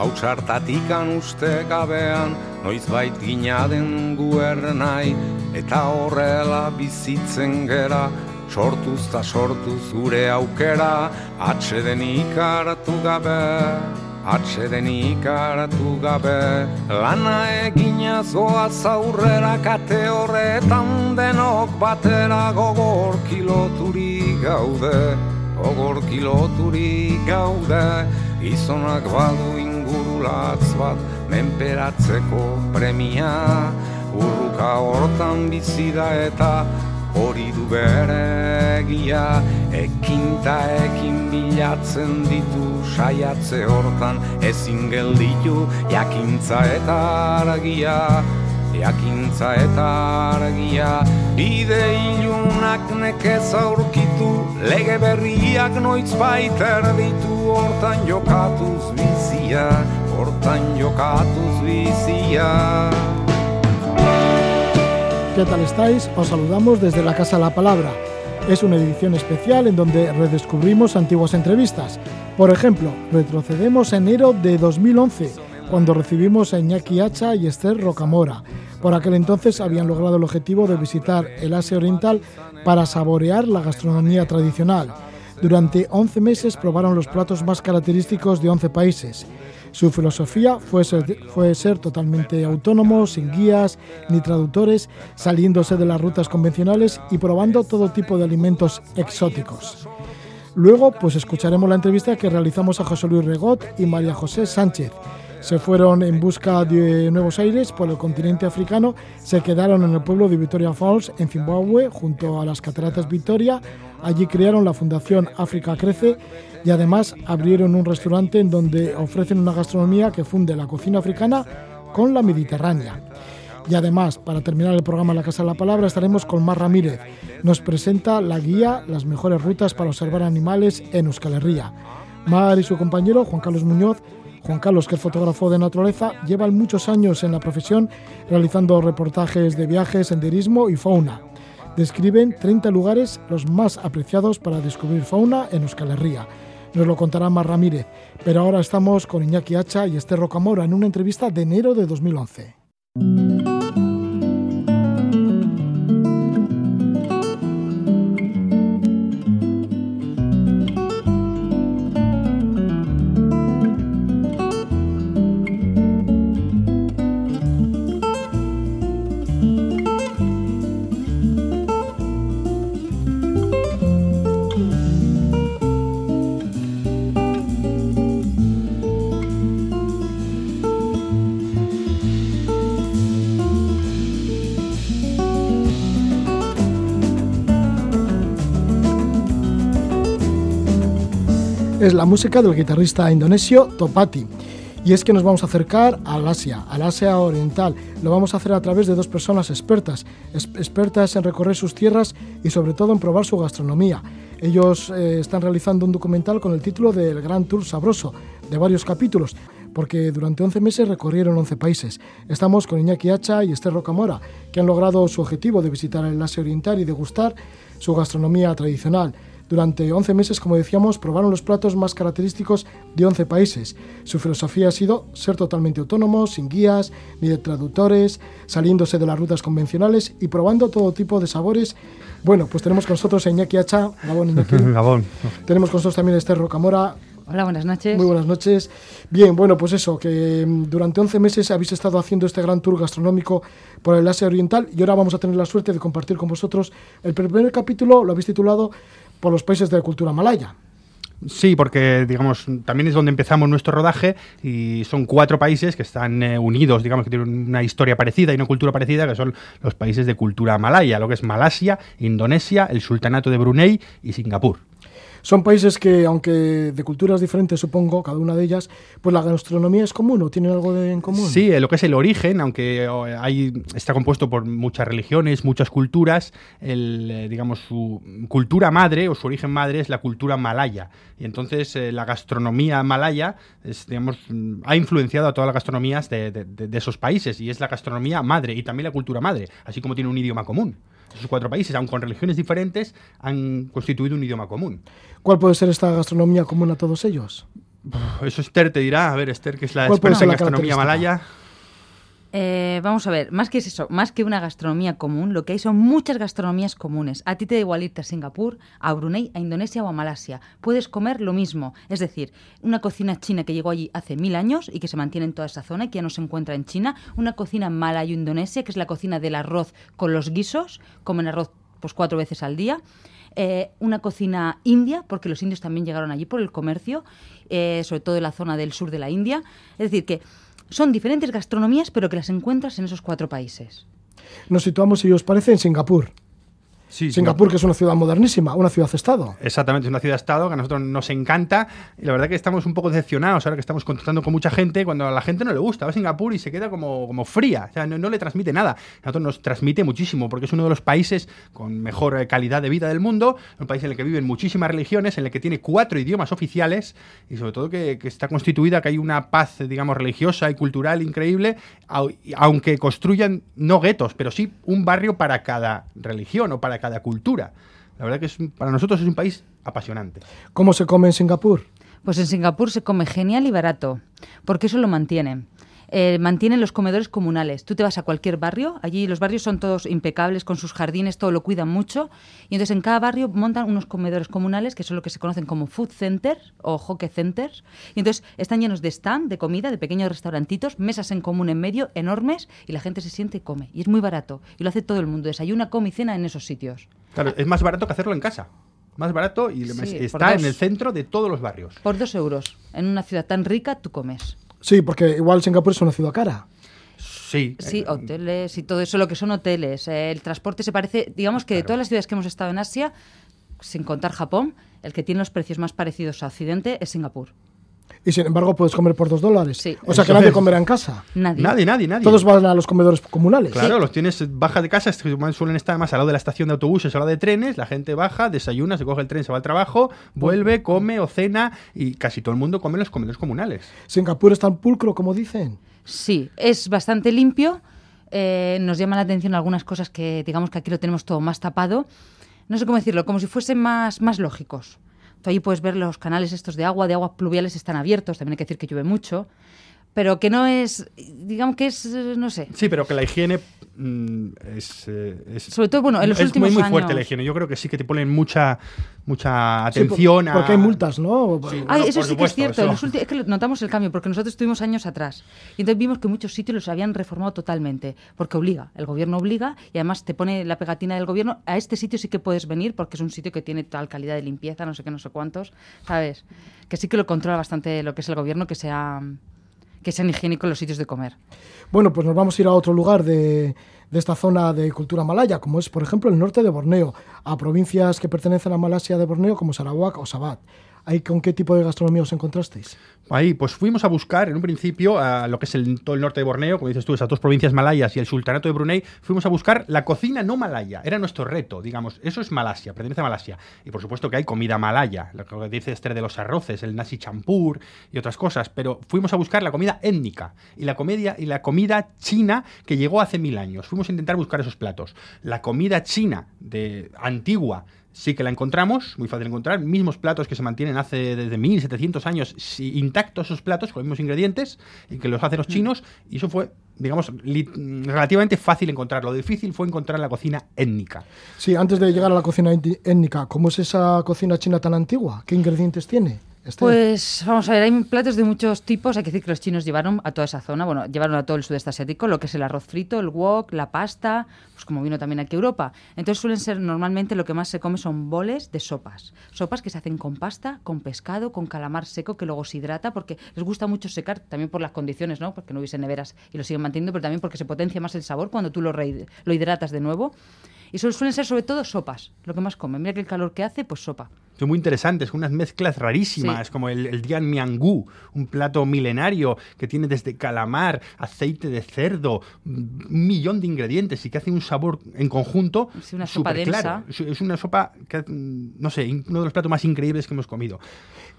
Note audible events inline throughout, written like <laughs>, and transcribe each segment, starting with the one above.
gai Hautsartatik uste gabean Noiz bait gina den guer nahi Eta horrela bizitzen gera Sortuz ta sortuz gure aukera Atxeden ikaratu gabe Atxeden ikaratu gabe. Lana egina zoa zaurrera Kate horretan denok batera Gogor kiloturi gaude Gogor kiloturi gaude Izonak badu ingurulatz bat Menperatzeko premia. Urruka hortan bizida eta hori du bere egia. Ekin ta ekin bilatzen ditu saiatze hortan. Ezin gelditu jakintza eta argia. Jakintza eta argia. Bide ilunak nekez aurkitu. Lege berriak noiz baiter ditu Hortan jokatuz bizia Hortan jokatuz bizia ¿Qué tal estáis? Os saludamos desde la Casa La Palabra. Es una edición especial en donde redescubrimos antiguas entrevistas. Por ejemplo, retrocedemos a enero de 2011, cuando recibimos a Iñaki Hacha y Esther Rocamora. Por aquel entonces habían logrado el objetivo de visitar el Asia Oriental para saborear la gastronomía tradicional. Durante 11 meses probaron los platos más característicos de 11 países. Su filosofía fue ser, totalmente autónomo, sin guías ni traductores, saliéndose de las rutas convencionales y probando todo tipo de alimentos exóticos. Luego, pues escucharemos la entrevista que realizamos a José Luis Regot y María José Sánchez. Se fueron en busca de nuevos aires por el continente africano, se quedaron en el pueblo de Victoria Falls, en Zimbabue, junto a las cataratas Victoria. Allí crearon la Fundación África Crece y además abrieron un restaurante en donde ofrecen una gastronomía que funde la cocina africana con la mediterránea. Y además, para terminar el programa La Casa de la Palabra, estaremos con Mar Ramírez. Nos presenta la guía Las mejores rutas para observar animales en Euskal Herria. Mar y su compañero, Juan Carlos Muñoz, Juan Carlos, que es fotógrafo de naturaleza, llevan muchos años en la profesión realizando reportajes de viajes, senderismo y fauna. Describen 30 lugares los más apreciados para descubrir fauna en Euskal Herria. Nos lo contará Mar Ramírez, pero ahora estamos con Iñaki Hacha y Esther Rocamora en una entrevista de enero de 2011. Es la música del guitarrista indonesio Topati. Y es que nos vamos a acercar al Asia, al Asia Oriental. Lo vamos a hacer a través de dos personas expertas, expertas en recorrer sus tierras y sobre todo en probar su gastronomía. Ellos eh, están realizando un documental con el título de El Gran Tour Sabroso, de varios capítulos, porque durante 11 meses recorrieron 11 países. Estamos con Iñaki Hacha y Esther Rocamora, que han logrado su objetivo de visitar el Asia Oriental y degustar su gastronomía tradicional. Durante 11 meses, como decíamos, probaron los platos más característicos de 11 países. Su filosofía ha sido ser totalmente autónomos, sin guías ni de traductores, saliéndose de las rutas convencionales y probando todo tipo de sabores. Bueno, pues tenemos con nosotros a Iñaki Hacha. Gabón, Iñaki. <laughs> Gabón. Tenemos con nosotros también a Esther Rocamora. Hola, buenas noches. Muy buenas noches. Bien, bueno, pues eso, que durante 11 meses habéis estado haciendo este gran tour gastronómico por el Asia Oriental y ahora vamos a tener la suerte de compartir con vosotros el primer capítulo, lo habéis titulado por los países de la cultura malaya. Sí, porque digamos también es donde empezamos nuestro rodaje y son cuatro países que están eh, unidos, digamos que tienen una historia parecida y una cultura parecida, que son los países de cultura malaya, lo que es Malasia, Indonesia, el Sultanato de Brunei y Singapur. Son países que, aunque de culturas diferentes, supongo, cada una de ellas, pues la gastronomía es común o tienen algo de en común. Sí, lo que es el origen, aunque hay, está compuesto por muchas religiones, muchas culturas, el, eh, digamos, su cultura madre o su origen madre es la cultura malaya. Y entonces eh, la gastronomía malaya es, digamos, ha influenciado a todas las gastronomías de, de, de esos países y es la gastronomía madre y también la cultura madre, así como tiene un idioma común. Esos cuatro países, aun con religiones diferentes, han constituido un idioma común. ¿Cuál puede ser esta gastronomía común a todos ellos? Eso Esther te dirá. A ver, Esther, que es la ¿Cuál puede experta en gastronomía malaya. Eh, vamos a ver, más que es eso, más que una gastronomía común, lo que hay son muchas gastronomías comunes. A ti te da igual irte a Singapur, a Brunei, a Indonesia o a Malasia. Puedes comer lo mismo. Es decir, una cocina china que llegó allí hace mil años y que se mantiene en toda esa zona y que ya no se encuentra en China. Una cocina malayo-indonesia, que es la cocina del arroz con los guisos. Comen arroz pues cuatro veces al día. Eh, una cocina india, porque los indios también llegaron allí por el comercio, eh, sobre todo en la zona del sur de la India. Es decir, que son diferentes gastronomías, pero que las encuentras en esos cuatro países. Nos situamos, si os parece, en Singapur. Sí, Singapur, que es una ciudad modernísima, una ciudad-estado. Exactamente, es una ciudad-estado que a nosotros nos encanta y la verdad que estamos un poco decepcionados ahora que estamos contactando con mucha gente cuando a la gente no le gusta. Va a Singapur y se queda como, como fría, o sea, no, no le transmite nada. A nosotros nos transmite muchísimo porque es uno de los países con mejor eh, calidad de vida del mundo, un país en el que viven muchísimas religiones, en el que tiene cuatro idiomas oficiales y sobre todo que, que está constituida, que hay una paz, digamos, religiosa y cultural increíble, au- aunque construyan no guetos, pero sí un barrio para cada religión o para cada cultura. La verdad que es, un- para nosotros es un país apasionante. ¿Cómo se come en Singapur? Pues en Singapur se come genial y barato, porque eso lo mantienen. Eh, mantienen los comedores comunales. Tú te vas a cualquier barrio, allí los barrios son todos impecables, con sus jardines, todo lo cuidan mucho, y entonces en cada barrio montan unos comedores comunales, que son lo que se conocen como food centers o hockey centers, y entonces están llenos de stand, de comida, de pequeños restaurantitos, mesas en común en medio, enormes, y la gente se siente y come. Y es muy barato, y lo hace todo el mundo, desayuna, come y cena en esos sitios. Claro, es más barato que hacerlo en casa. Más barato y Sí, está en el centro de todos los barrios. Por dos euros, en una ciudad tan rica, tú comes. Sí, porque igual Singapur es una ciudad cara. Sí. Sí, eh, hoteles y todo eso, lo que son hoteles. Eh, el transporte se parece, digamos que de todas las ciudades que hemos estado en Asia, sin contar Japón, el que tiene los precios más parecidos a Occidente es Singapur. Y sin embargo puedes comer por dos dólares. Sí. O sea que nadie es. comerá en casa. Nadie. Nadie, nadie, nadie. Todos van a los comedores comunales. Claro, los tienes, baja de casa, suelen estar más al lado de la estación de autobuses, al lado de trenes, la gente baja, desayuna, se coge el tren, se va al trabajo, vuelve, come o cena y casi todo el mundo come en los comedores comunales. Singapur es tan pulcro como dicen. Sí, es bastante limpio. eh, nos llaman la atención algunas cosas que, digamos que aquí lo tenemos todo más tapado. No sé cómo decirlo, como si fuesen más, más lógicos. Ahí puedes ver los canales estos de agua, de aguas pluviales están abiertos, también hay que decir que llueve mucho. Pero que no es, digamos que es, no sé, Sí, pero que la higiene mm, es, eh, es- Sobre todo, bueno, en los es últimos muy, muy fuerte la higiene. Yo creo que sí que te ponen mucha, mucha Sí, por- atención a... Porque hay multas, ¿no? Sí. Ay, Bueno, eso sí que es cierto. eso. los es que notamos el cambio, porque nosotros estuvimos años atrás. Y entonces vimos que muchos sitios los habían reformado totalmente, porque obliga, el gobierno obliga, y además te pone la pegatina del gobierno, a este sitio sí que puedes venir, porque es un sitio que tiene tal calidad de limpieza, no sé qué, no sé cuántos, ¿sabes? Que sí que lo controla bastante lo que es el gobierno, que sea que sean higiénicos los sitios de comer. Bueno, pues nos vamos a ir a otro lugar de, de esta zona de cultura malaya, como es, por ejemplo, el norte de Borneo, a provincias que pertenecen a Malasia de Borneo, como Sarawak o Sabah. ¿Ahí con qué tipo de gastronomía os encontrasteis? Ahí, pues fuimos a buscar en un principio a lo que es el, todo el norte de Borneo, como dices tú, esas dos provincias malayas y el sultanato de Brunei, fuimos a buscar la cocina no malaya. Era nuestro reto, digamos. Eso es Malasia, pertenece a Malasia. Y por supuesto que hay comida malaya, lo que dice Esther de los arroces, el nasi champur y otras cosas. Pero fuimos a buscar la comida étnica y la, comedia, y la comida china que llegó hace mil años. Fuimos a intentar buscar esos platos. La comida china de antigua sí que la encontramos, muy fácil de encontrar, mismos platos que se mantienen hace desde 1700 años intactos esos platos con los mismos ingredientes y que los hacen los chinos y eso fue, digamos, relativamente fácil encontrar. Lo difícil fue encontrar la cocina étnica. Sí, antes de llegar a la cocina étni- étnica, ¿cómo es esa cocina china tan antigua? ¿Qué ingredientes tiene? Pues vamos a ver, hay platos de muchos tipos. Hay que decir que los chinos llevaron a toda esa zona, bueno, llevaron a todo el sudeste asiático, lo que es el arroz frito, el wok, la pasta, pues como vino también aquí a Europa. Entonces suelen ser normalmente lo que más se come son boles de sopas. Sopas que se hacen con pasta, con pescado, con calamar seco que luego se hidrata porque les gusta mucho secar, también por las condiciones, ¿no? Porque no hubiese neveras y lo siguen manteniendo, pero también porque se potencia más el sabor cuando tú lo, lo hidratas de nuevo. Y suelen suelen ser sobre todo sopas, lo que más comen. Mira que el calor que hace, pues sopa. Son muy interesantes, unas mezclas rarísimas, Sí. como el, el Dian Miangú, un plato milenario que tiene desde calamar, aceite de cerdo, un millón de ingredientes y que hace un sabor en conjunto Sí, una sopa densa. Es es una sopa, que, no sé, uno de los platos más increíbles que hemos comido.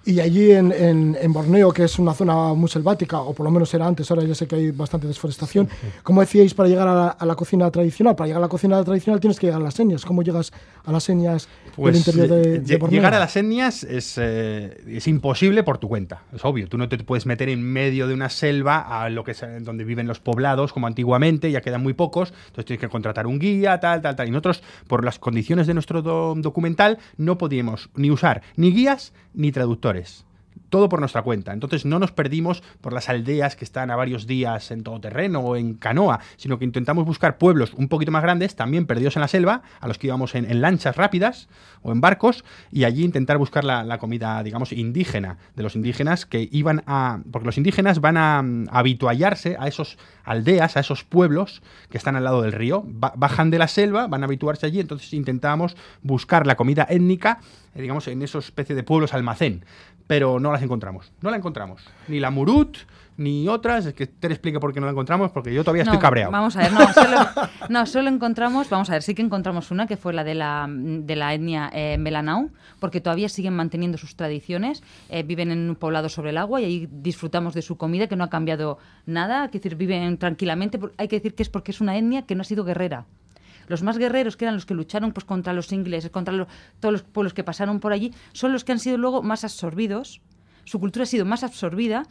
Y allí en, en- en Borneo, que es una zona muy selvática, o por lo menos era antes, ahora ya sé que hay bastante desforestación, ¿cómo decíais para llegar a la, a la cocina tradicional? Para llegar a la cocina tradicional tienes que llegar a las señas. ¿Cómo llegas a las señas del interior de, de lle- Borneo? Pues, Llegar a las etnias es, eh, es, imposible por tu cuenta, es obvio. Tú no te puedes meter en medio de una selva a lo que es donde viven los poblados, como antiguamente, ya quedan muy pocos, entonces tienes que contratar un guía, tal, tal, tal. Y nosotros, por las condiciones de nuestro documental, no podíamos ni usar ni guías ni traductores actores todo por nuestra cuenta. Entonces no nos perdimos por las aldeas que están a varios días en todo terreno o en canoa, sino que intentamos buscar pueblos un poquito más grandes, también perdidos en la selva, a los que íbamos en, lanchas rápidas o en barcos, y allí intentar buscar la, comida, digamos, indígena, de los indígenas que iban a... porque los indígenas van a, habituallarse a esos aldeas, a esos pueblos que están al lado del río, bajan de la selva, van a habituarse allí, entonces intentamos buscar la comida étnica, eh, digamos, en esos especie de pueblos almacén pero no las encontramos. No la encontramos. Ni la Murut, ni otras. Es que te explique por qué no la encontramos, porque yo todavía estoy cabreado. Vamos a ver, no solo, no, solo encontramos, vamos a ver, sí que encontramos una que fue la de la, de la etnia eh, Melanau, porque todavía siguen manteniendo sus tradiciones, eh, viven en un poblado sobre el agua y ahí disfrutamos de su comida, que no ha cambiado nada, hay que decir, viven tranquilamente. Hay que decir que es porque es una etnia que no ha sido guerrera los más guerreros, que eran los que lucharon pues, contra los ingleses, contra todos los pueblos que pasaron por allí, son los que han sido luego más absorbidos. Su cultura ha sido más absorbida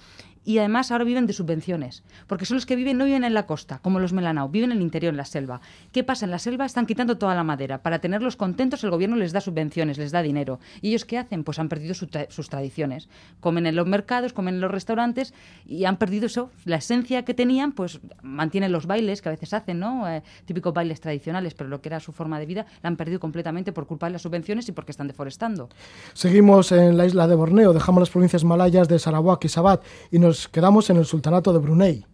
y además ahora viven de subvenciones, porque son los que viven, no viven en la costa, como los Melanau, viven en el interior, en la selva. ¿Qué pasa? En la selva están quitando toda la madera. Para tenerlos contentos el gobierno les da subvenciones, les da dinero. ¿Y ellos qué hacen? Pues han perdido sus tradiciones. Comen en los mercados, comen en los restaurantes y han perdido eso, la esencia que tenían, pues mantienen los bailes que a veces hacen, ¿no? Eh, típicos bailes tradicionales, pero lo que era su forma de vida la han perdido completamente por culpa de las subvenciones y porque están deforestando. Seguimos en la isla de Borneo, dejamos las provincias malayas de Sarawak y Sabat y nos quedamos en el Sultanato de Brunei,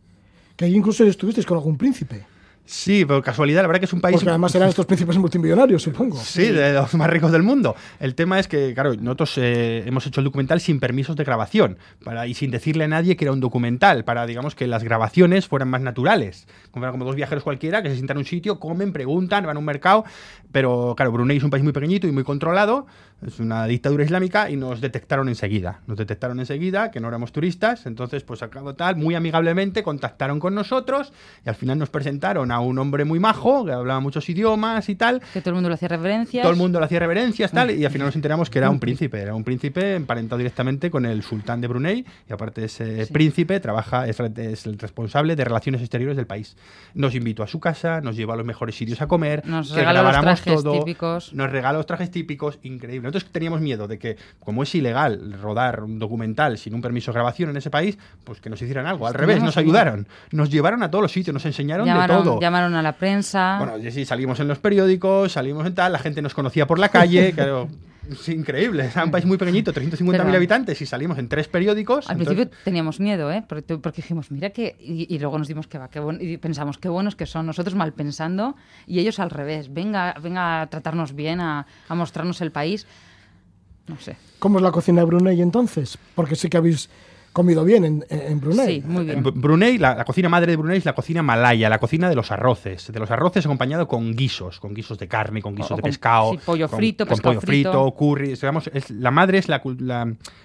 que ahí incluso estuvisteis con algún príncipe. Sí, por casualidad, la verdad que es un país... Porque además <laughs> eran estos príncipes multimillonarios, supongo. Sí, de los más ricos del mundo. El tema es que, claro, nosotros eh, hemos hecho el documental sin permisos de grabación para, y sin decirle a nadie que era un documental, para, digamos, que las grabaciones fueran más naturales. Como, como dos viajeros cualquiera que se sientan en un sitio, comen, preguntan, van a un mercado, pero, claro, Brunei es un país muy pequeñito y muy controlado, es una dictadura islámica y nos detectaron enseguida. Nos detectaron enseguida que no éramos turistas, entonces, pues, al cabo tal, muy amigablemente contactaron con nosotros y al final nos presentaron a un hombre muy majo, que hablaba muchos idiomas y tal. Que todo el mundo le hacía reverencias. Todo el mundo le hacía reverencias tal, y al final nos enteramos que era un príncipe, era un príncipe emparentado directamente con el sultán de Brunei, y aparte ese príncipe, trabaja, es, el responsable de relaciones exteriores del país. Nos invitó a su casa, nos llevó a los mejores sitios a comer, nos regaló los trajes típicos. Nos regaló los trajes típicos, increíble. Nosotros teníamos miedo de que, como es ilegal rodar un documental sin un permiso de grabación en ese país, pues que nos hicieran algo. Al revés, nos ayudaron. Nos llevaron a todos los sitios, nos enseñaron de todo. Llamaron a la prensa. Bueno, sí, salimos en los periódicos, salimos en tal, la gente nos conocía por la calle, <laughs> claro. Es increíble, es un país muy pequeñito, 350.000 habitantes y salimos en tres periódicos. Al principio teníamos miedo, ¿eh? Porque, dijimos, mira que... Y, luego nos dimos que va, qué bueno, y pensamos, qué buenos que son, nosotros mal pensando y ellos al revés, venga, venga a tratarnos bien, a, a mostrarnos el país. No sé. ¿Cómo es la cocina de Brunei entonces? Porque sí que habéis comido bien en, Brunei. Sí, muy bien. En Brunei, la, cocina madre de Brunei es la cocina malaya, la cocina de los arroces. De los arroces acompañado con guisos, con guisos de carne, con guisos de pescado. Sí, pollo frito, con, pollo frito, curry. es, la madre es la,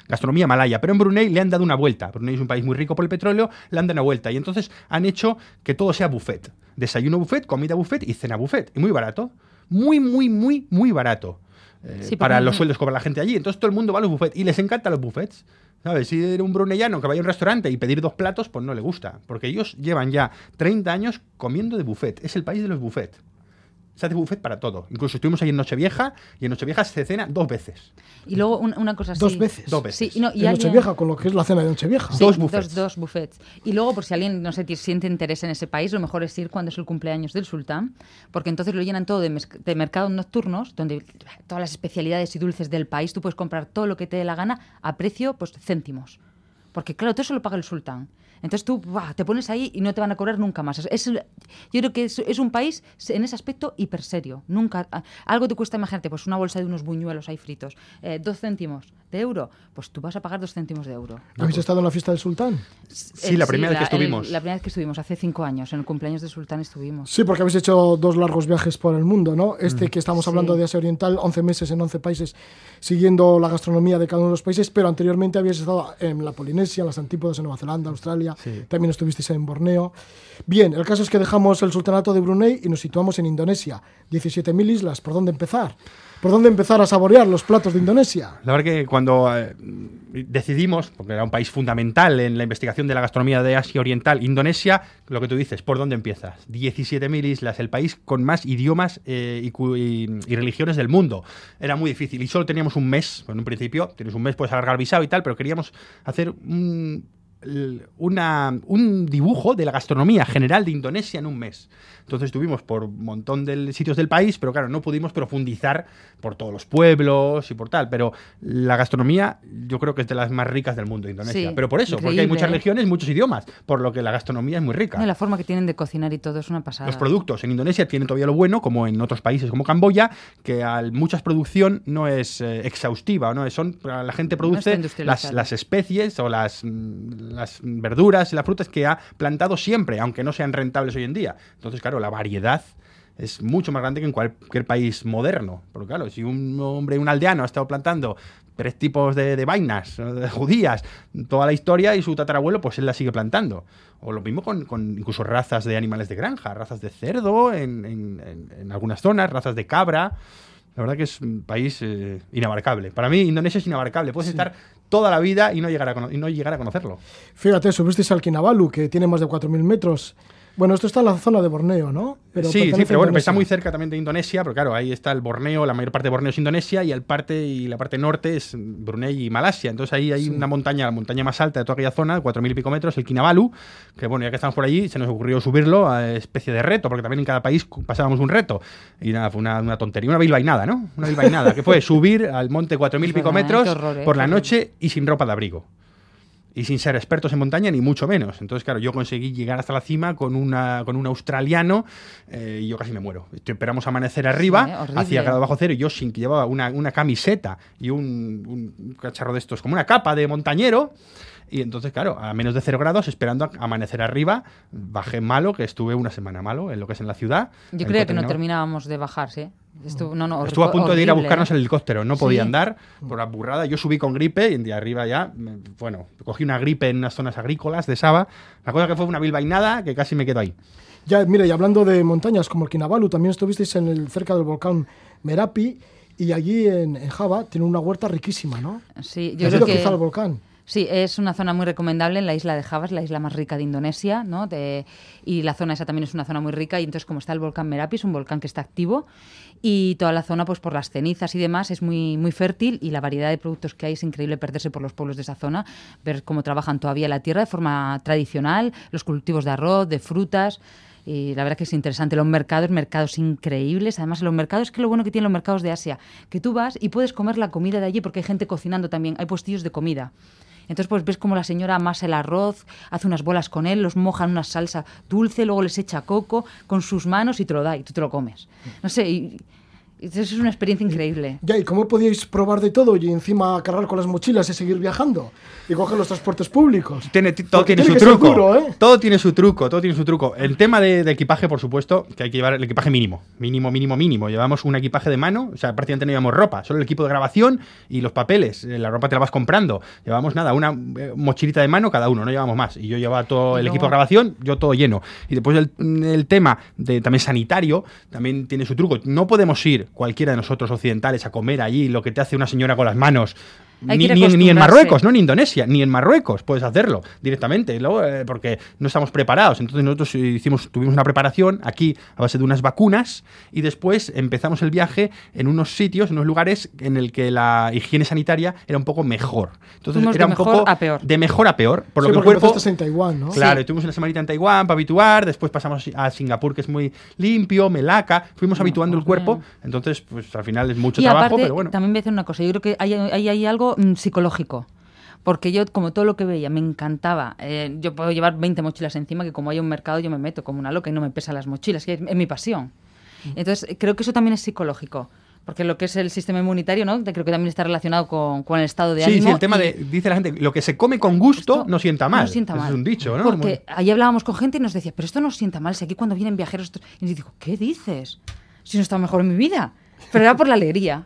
gastronomía malaya. Pero en Brunei le han dado una vuelta. Brunei es un país muy rico por el petróleo, le han dado una vuelta. Y entonces han hecho que todo sea buffet. Desayuno buffet, comida buffet y cena buffet. Y muy barato. Muy, muy, muy, muy barato. Eh, para los sueldos que cobra la gente allí. Entonces todo el mundo va a los buffets y les encantan los buffets. ¿Sabes? Si un brunellano que vaya a un restaurante y pedir dos platos, pues no le gusta. Porque ellos llevan ya 30 años comiendo de buffet. Es el país de los buffets se hace buffet para todo. Incluso estuvimos ahí en Nochevieja y en Nochevieja se cena dos veces. Y luego una, cosa así. ¿Dos veces? Dos veces. Sí, no, y en Nochevieja, con lo que es la cena de Nochevieja. dos buffets. Dos, buffets. Y luego, por si alguien no sé, siente interés en ese país, lo mejor es ir cuando es el cumpleaños del sultán, porque entonces lo llenan todo de, de mercados nocturnos, donde todas las especialidades y dulces del país, tú puedes comprar todo lo que te dé la gana a precio, pues céntimos. Porque claro, todo eso lo paga el sultán. Entonces tú te pones ahí y no te van a cobrar nunca más. Es, yo creo que es, un país en ese aspecto hiper serio. Nunca, algo te cuesta, imagínate, pues una bolsa de unos buñuelos ahí fritos, eh, dos céntimos de euro, pues tú vas a pagar dos céntimos de euro. ¿Habéis estado en la fiesta del sultán? Sí, la primera vez que estuvimos. la primera vez que estuvimos, hace cinco años, en el cumpleaños del sultán estuvimos. Sí, porque habéis hecho dos largos viajes por el mundo, ¿no? Este que estamos hablando de Asia Oriental, 11 meses en 11 países, siguiendo la gastronomía de cada uno de los países, pero anteriormente habéis estado en la Polinesia, en las antípodas, en Nueva Zelanda, Australia, también estuviste en Borneo. Bien, el caso es que dejamos el sultanato de Brunei y nos situamos en Indonesia. 17.000 islas, ¿por dónde empezar? ¿Por dónde empezar a saborear los platos de Indonesia? La verdad que cuando eh, decidimos, porque era un país fundamental en la investigación de la gastronomía de Asia Oriental, Indonesia, lo que tú dices, ¿por dónde empiezas? 17.000 islas, el país con más idiomas eh, y, religiones del mundo. Era muy difícil y solo teníamos un mes, en un principio, tienes un mes, puedes alargar visado y tal, pero queríamos hacer un una, un dibujo de la gastronomía general de Indonesia en un mes. Entonces estuvimos por un montón de sitios del país, pero claro, no pudimos profundizar por todos los pueblos y por tal. Pero la gastronomía yo creo que es de las más ricas del mundo, Indonesia. pero por eso, porque hay muchas regiones, muchas muchos idiomas, por lo que la gastronomía es muy rica. la forma que tienen de cocinar y todo es una pasada. Los productos en Indonesia tienen todavía lo bueno, como en otros países como Camboya, que al muchas producción no es eh, exhaustiva, ¿no? Son, la gente produce las, las especies o las las verduras y las frutas que ha plantado siempre, aunque no sean rentables hoy en día. Entonces, claro, la variedad es mucho más grande que en cualquier país moderno. Porque claro, si un hombre, un aldeano ha estado plantando tres tipos de, vainas de judías toda la historia y su tatarabuelo, pues él la sigue plantando. O lo mismo con, incluso razas de animales de granja, razas de cerdo en algunas zonas, razas de cabra. La verdad que es un país eh, inabarcable. Para mí, Indonesia es inabarcable. Puedes estar toda la vida y no llegar a, y no llegar a conocerlo. Fíjate, subisteis al Kinabalu, que tiene más de 4.000 metros. Bueno, esto está en la zona de Borneo, ¿no? sí, sí, pero bueno, está muy cerca también de Indonesia, pero claro, ahí está el Borneo, la mayor parte de Borneo es Indonesia y el parte y la parte norte es Brunei y Malasia. Entonces ahí hay una montaña, la montaña más alta de toda aquella zona, cuatro mil y pico metros, el Kinabalu, que bueno, ya que estamos por allí, se nos ocurrió subirlo a especie de reto, porque también en cada país pasábamos un reto. Y nada, fue una, tontería, una bilbainada, ¿no? Una bilbainada, que fue subir al monte cuatro mil y pico metros ¿eh? por la noche y sin ropa de abrigo y sin ser expertos en montaña, ni mucho menos. Entonces, claro, yo conseguí llegar hasta la cima con, una, con un australiano eh, y yo casi me muero. Esperamos amanecer arriba, hacia grado bajo cero, y yo sin que llevaba una, una camiseta y un, un, cacharro de estos, como una capa de montañero. Y entonces, claro, a menos de cero grados, esperando a amanecer arriba, bajé malo, que estuve una semana malo en lo que es en la ciudad. Yo creo que no terminábamos de bajarse. Estuvo, no, no, Estuvo a punto de ir a buscarnos ¿eh? el helicóptero, no podía andar por la burrada. Yo subí con gripe y de arriba ya, bueno, cogí una gripe en unas zonas agrícolas de Saba. La cosa que fue una bilbainada que casi me quedo ahí. Ya, mira, y hablando de montañas como el Kinabalu, también estuvisteis en el, cerca del volcán Merapi y allí en, Java tiene una huerta riquísima, ¿no? Sí, yo creo que... el volcán? Sí, es una zona muy recomendable en la isla de Java, es la isla más rica de Indonesia, ¿no? y la zona esa también es una zona muy rica y entonces como está el volcán Merapi, es un volcán que está activo y toda la zona pues por las cenizas y demás es muy muy fértil y la variedad de productos que hay es increíble perderse por los pueblos de esa zona, ver cómo trabajan todavía la tierra de forma tradicional, los cultivos de arroz, de frutas y la verdad que es interesante. Los mercados, mercados increíbles. Además, los mercados, que lo bueno que tienen los mercados de Asia, que tú vas y puedes comer la comida de allí porque hay gente cocinando también, hay puestillos de comida. Entonces, pues ves como la señora amasa el arroz, hace unas bolas con él, los moja en una salsa dulce, luego les echa coco con sus manos y te lo da y tú te lo comes. No sé, eso es una experiencia increíble. Ya, ¿y cómo podíais probar de todo y encima cargar con las mochilas y seguir viajando? Y coger los transportes públicos. Tiene, todo tiene, su truco. ¿eh? Todo tiene su truco, todo tiene su truco. El tema de, equipaje, por supuesto, que hay que llevar el equipaje mínimo. Mínimo, mínimo, mínimo. Llevamos un equipaje de mano, o sea, prácticamente no llevamos ropa, solo el equipo de grabación y los papeles. Eh, la ropa te la vas comprando. Llevamos nada, una eh, mochilita de mano cada uno, no llevamos más. Y yo llevaba todo el equipo de grabación, yo todo lleno. Y después el, el tema de también sanitario, también tiene su truco. No podemos ir cualquiera de nosotros occidentales a comer allí lo que te hace una señora con las manos ni, en Marruecos, no en Indonesia, ni en Marruecos puedes hacerlo directamente, eh, porque no estamos preparados. Entonces nosotros hicimos, tuvimos una preparación aquí a base de unas vacunas y después empezamos el viaje en unos sitios, en unos lugares en el que la higiene sanitaria era un poco mejor. Entonces era un poco de mejor a peor, por lo que el cuerpo en Taiwán, ¿no? Claro, tuvimos una semanita en Taiwán para habituar, después pasamos a Singapur que es muy limpio, Melaka, fuimos habituando el cuerpo, entonces pues al final es mucho trabajo, pero bueno. También voy a decir una cosa, yo creo que hay, hay, hay algo Mm, psicológico. Porque yo, como todo lo que veía, me encantaba. Eh, yo puedo llevar 20 mochilas encima, que como hay un mercado, yo me meto como una loca y no me pesan las mochilas, que es, mi pasión. Entonces, creo que eso también es psicológico porque lo que es el sistema inmunitario, ¿no? Creo que también está relacionado con, con el estado de ánimo. Sí, el tema de, dice la gente, lo que se come con gusto no sienta mal. No sienta mal. es un dicho, ¿no? Porque ahí hablábamos con gente y nos decía, pero esto no sienta mal, si aquí cuando vienen viajeros... Y yo digo, ¿qué dices? Si no está mejor en mi vida. Pero era por la alegría.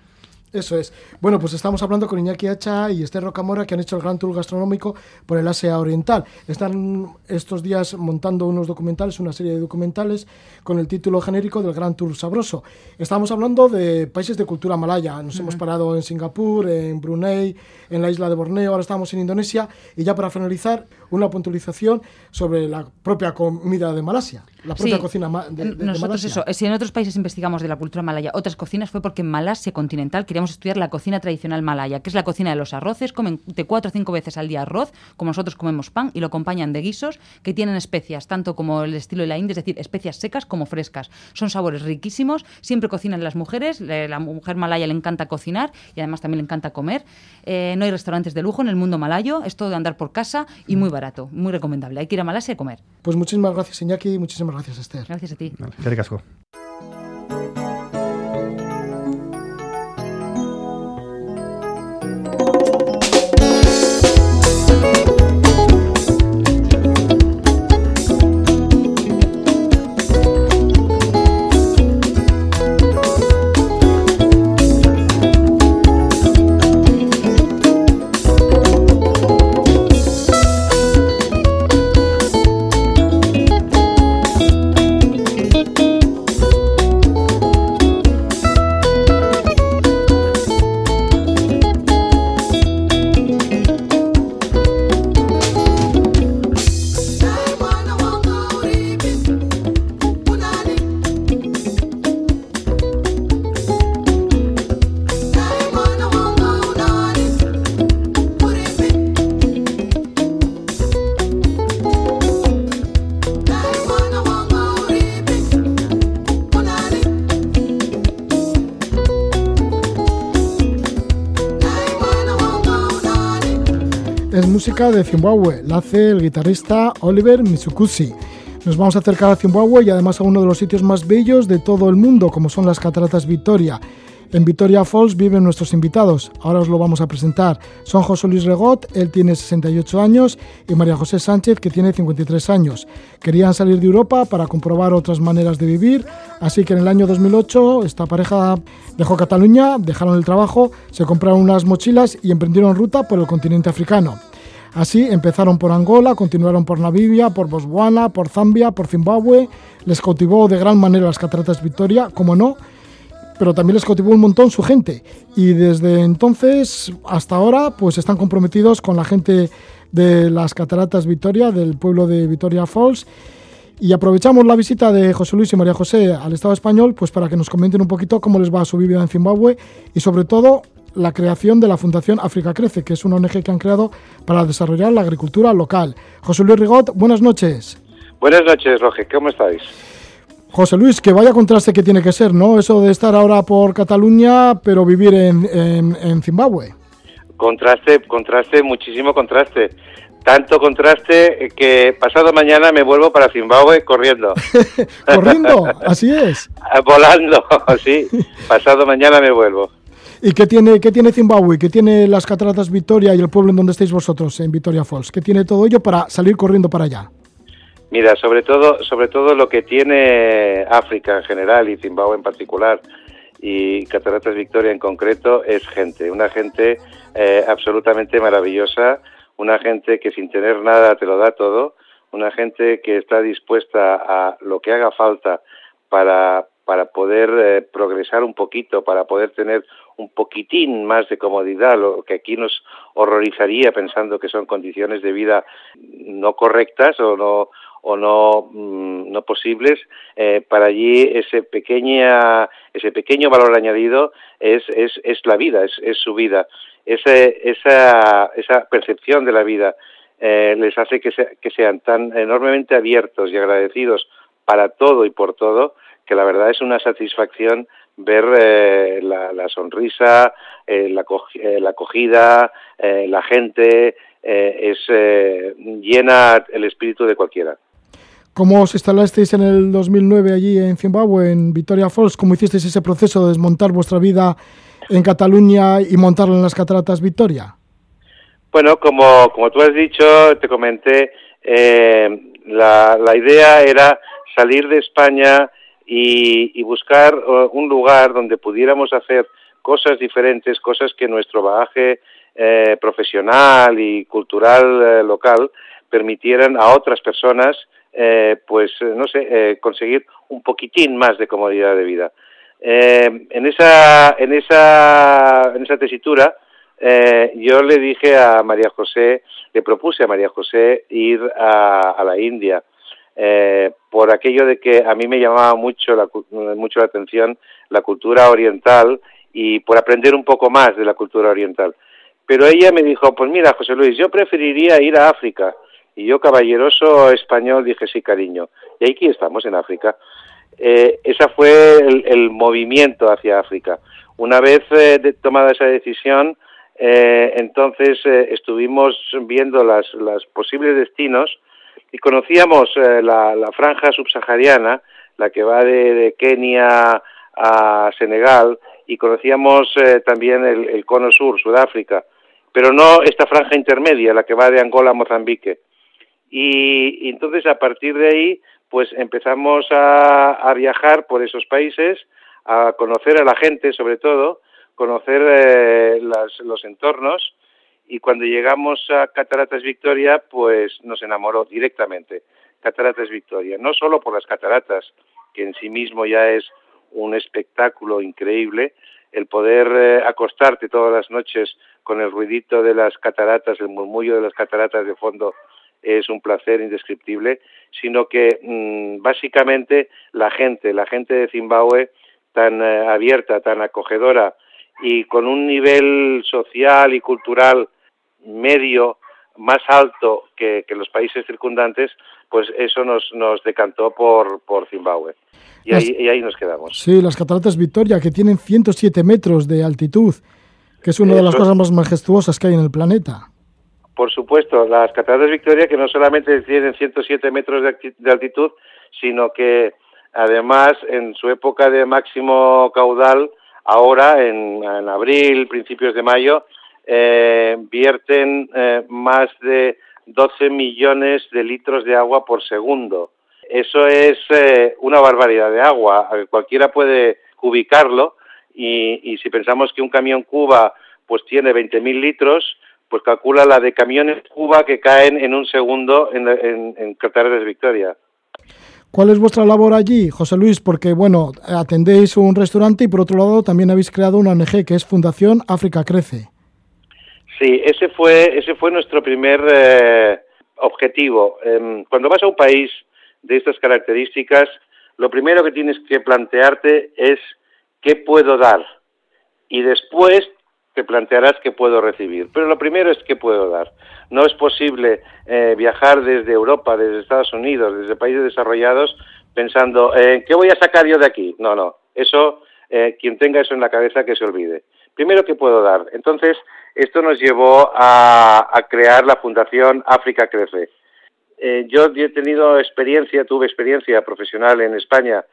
Eso es. Bueno, pues estamos hablando con Iñaki Hacha y Esther Rocamora que han hecho el Gran Tour Gastronómico por el Asia Oriental. Están estos días montando unos documentales, una serie de documentales con el título genérico del Gran Tour Sabroso. Estamos hablando de países de cultura malaya. Nos hemos parado en Singapur, en Brunei, en la isla de Borneo, ahora estamos en Indonesia. Y ya para finalizar, una puntualización sobre la propia comida de Malasia, la propia cocina de, Nosotros eso, si en otros países investigamos de la cultura malaya otras cocinas fue porque en Malasia continental queríamos estudiar la cocina tradicional malaya, que es la cocina de los arroces, comen de cuatro o cinco veces al día arroz, como nosotros comemos pan, y lo acompañan de guisos que tienen especias, tanto como el estilo de la India, es decir, especias secas como frescas. Son sabores riquísimos, siempre cocinan las mujeres, la mujer malaya le encanta cocinar y además también le encanta comer. Eh, no hay restaurantes de lujo en el mundo malayo, es todo de andar por casa y muy barato, muy recomendable. Hay que ir a Malasia a comer. Pues muchísimas gracias, Iñaki, y muchísimas gracias, Esther. Gracias a ti. Vale, casco. de Zimbabue, la hace el guitarrista Oliver Mitsukushi. Nos vamos a acercar a Zimbabue y además a uno de los sitios más bellos de todo el mundo, como son las Cataratas Victoria. En Victoria Falls viven nuestros invitados. Ahora os lo vamos a presentar. Son José Luis Regot, él tiene 68 años, y María José Sánchez, que tiene 53 años. Querían salir de Europa para comprobar otras maneras de vivir, así que en el año 2008 esta pareja dejó Cataluña, dejaron el trabajo, se compraron unas mochilas y emprendieron ruta por el continente africano. Así empezaron por Angola, continuaron por Namibia, por Botswana, por Zambia, por Zimbabue. Les cautivó de gran manera las cataratas Victoria, como no, pero también les cautivó un montón su gente. Y desde entonces hasta ahora, pues están comprometidos con la gente de las cataratas Victoria, del pueblo de Victoria Falls. Y aprovechamos la visita de José Luis y María José al Estado español pues para que nos comenten un poquito cómo les va su vida en Zimbabue y sobre todo la creación de la Fundación África Crece, que es una ONG que han creado para desarrollar la agricultura local. José Luis Rigot, buenas noches. Buenas noches, Roge, ¿cómo estáis? José Luis, que vaya contraste que tiene que ser, ¿no? Eso de estar ahora por Cataluña, pero vivir en, en, Zimbabue. Contraste, contraste, muchísimo contraste. Tanto contraste que pasado mañana me vuelvo para Zimbabue corriendo. <laughs> ¿Corriendo? Así es. <laughs> Volando, <laughs> sí. Pasado mañana me vuelvo. ¿Y qué tiene, qué tiene Zimbabue? ¿Qué tiene las cataratas Victoria y el pueblo en donde estáis vosotros, en Victoria Falls? ¿Qué tiene todo ello para salir corriendo para allá? Mira, sobre todo, sobre todo lo que tiene África en general y Zimbabue en particular y Cataratas Victoria en concreto es gente, una gente eh, absolutamente maravillosa, una gente que sin tener nada te lo da todo, una gente que está dispuesta a lo que haga falta para, para poder eh, progresar un poquito, para poder tener un poquitín más de comodidad, lo que aquí nos horrorizaría pensando que son condiciones de vida no correctas o no o no, mm, no posibles, eh, para allí ese pequeña, ese pequeño valor añadido es, es, es la vida, es, su vida. Ese, esa, esa percepción de la vida eh, les hace que, que sean tan enormemente abiertos y agradecidos para todo y por todo, que la verdad es una satisfacción ver eh, la, sonrisa, eh, la, eh, la, acogida, la gente, es llena el espíritu de cualquiera. ¿Cómo os instalasteis en el 2009 allí en Zimbabue, en Victoria Falls? ¿Cómo hicisteis ese proceso de desmontar vuestra vida en Cataluña y montarla en las cataratas Victoria? Bueno, como, como tú has dicho, te comenté, la, la idea era salir de España y, buscar uh, un lugar donde pudiéramos hacer cosas diferentes, cosas que nuestro bagaje eh, profesional y cultural eh, local permitieran a otras personas, eh, pues, no sé, conseguir un poquitín más de comodidad de vida. en, esa, en, esa, en esa tesitura, yo le dije a María José, le propuse a María José ir a, la India, por aquello de que a mí me llamaba mucho la, mucho la atención la cultura oriental y por aprender un poco más de la cultura oriental. Pero ella me dijo, pues mira, José Luis, yo preferiría ir a África. Y yo, caballeroso español, dije, sí, cariño. Y aquí estamos, en África. Eh, ese fue el, movimiento hacia África. Una vez eh, tomada esa decisión, eh, entonces eh, estuvimos viendo las, los posibles destinos y conocíamos la, la, franja subsahariana, la que va de, de Kenia a Senegal, y conocíamos eh, también el, cono sur, Sudáfrica, pero no esta franja intermedia, la que va de Angola a Mozambique. Y, entonces a partir de ahí, pues empezamos a, viajar por esos países, a conocer a la gente sobre todo, conocer eh, los entornos y cuando llegamos a Cataratas Victoria, pues nos enamoró directamente. Cataratas Victoria, no solo por las cataratas, que en sí mismo ya es un espectáculo increíble, el poder eh, acostarte todas las noches con el ruidito de las cataratas, el murmullo de las cataratas de fondo es un placer indescriptible, sino que mm, básicamente la gente, la gente de Zimbabue tan eh, abierta, tan acogedora y con un nivel social y cultural medio más alto que, los países circundantes, pues eso nos, nos decantó por, por Zimbabue. Y, ahí, ahí, nos quedamos. Sí, las cataratas Victoria, que tienen 107 metros de altitud, que es una de las cosas más majestuosas que hay en el planeta. Por supuesto, las cataratas Victoria, que no solamente tienen 107 metros de altitud, sino que además en su época de máximo caudal, ahora en, en abril, principios de mayo, eh, vierten eh, más de 12 millones de litros de agua por segundo. Eso es eh, una barbaridad de agua. Cualquiera puede ubicarlo y, si pensamos que un camión Cuba pues tiene 20.000 litros, pues calcula la de camiones Cuba que caen en un segundo en, en, en Victoria. ¿Cuál es vuestra labor allí, José Luis? Porque, bueno, atendéis un restaurante y por otro lado también habéis creado una ONG que es Fundación África Crece. Sí, ese fue, ese fue nuestro primer eh, objetivo. Em, cuando vas a un país de estas características, lo primero que tienes que plantearte es qué puedo dar y después te plantearás qué puedo recibir. Pero lo primero es qué puedo dar. No es posible eh, viajar desde Europa, desde Estados Unidos, desde países desarrollados, pensando, eh, ¿qué voy a sacar yo de aquí? No, no. Eso, quien tenga eso en la cabeza, que se olvide. Primero, ¿qué puedo dar? Entonces, esto nos llevó a, crear la Fundación África Crece. Eh, yo he tenido experiencia, tuve experiencia profesional en España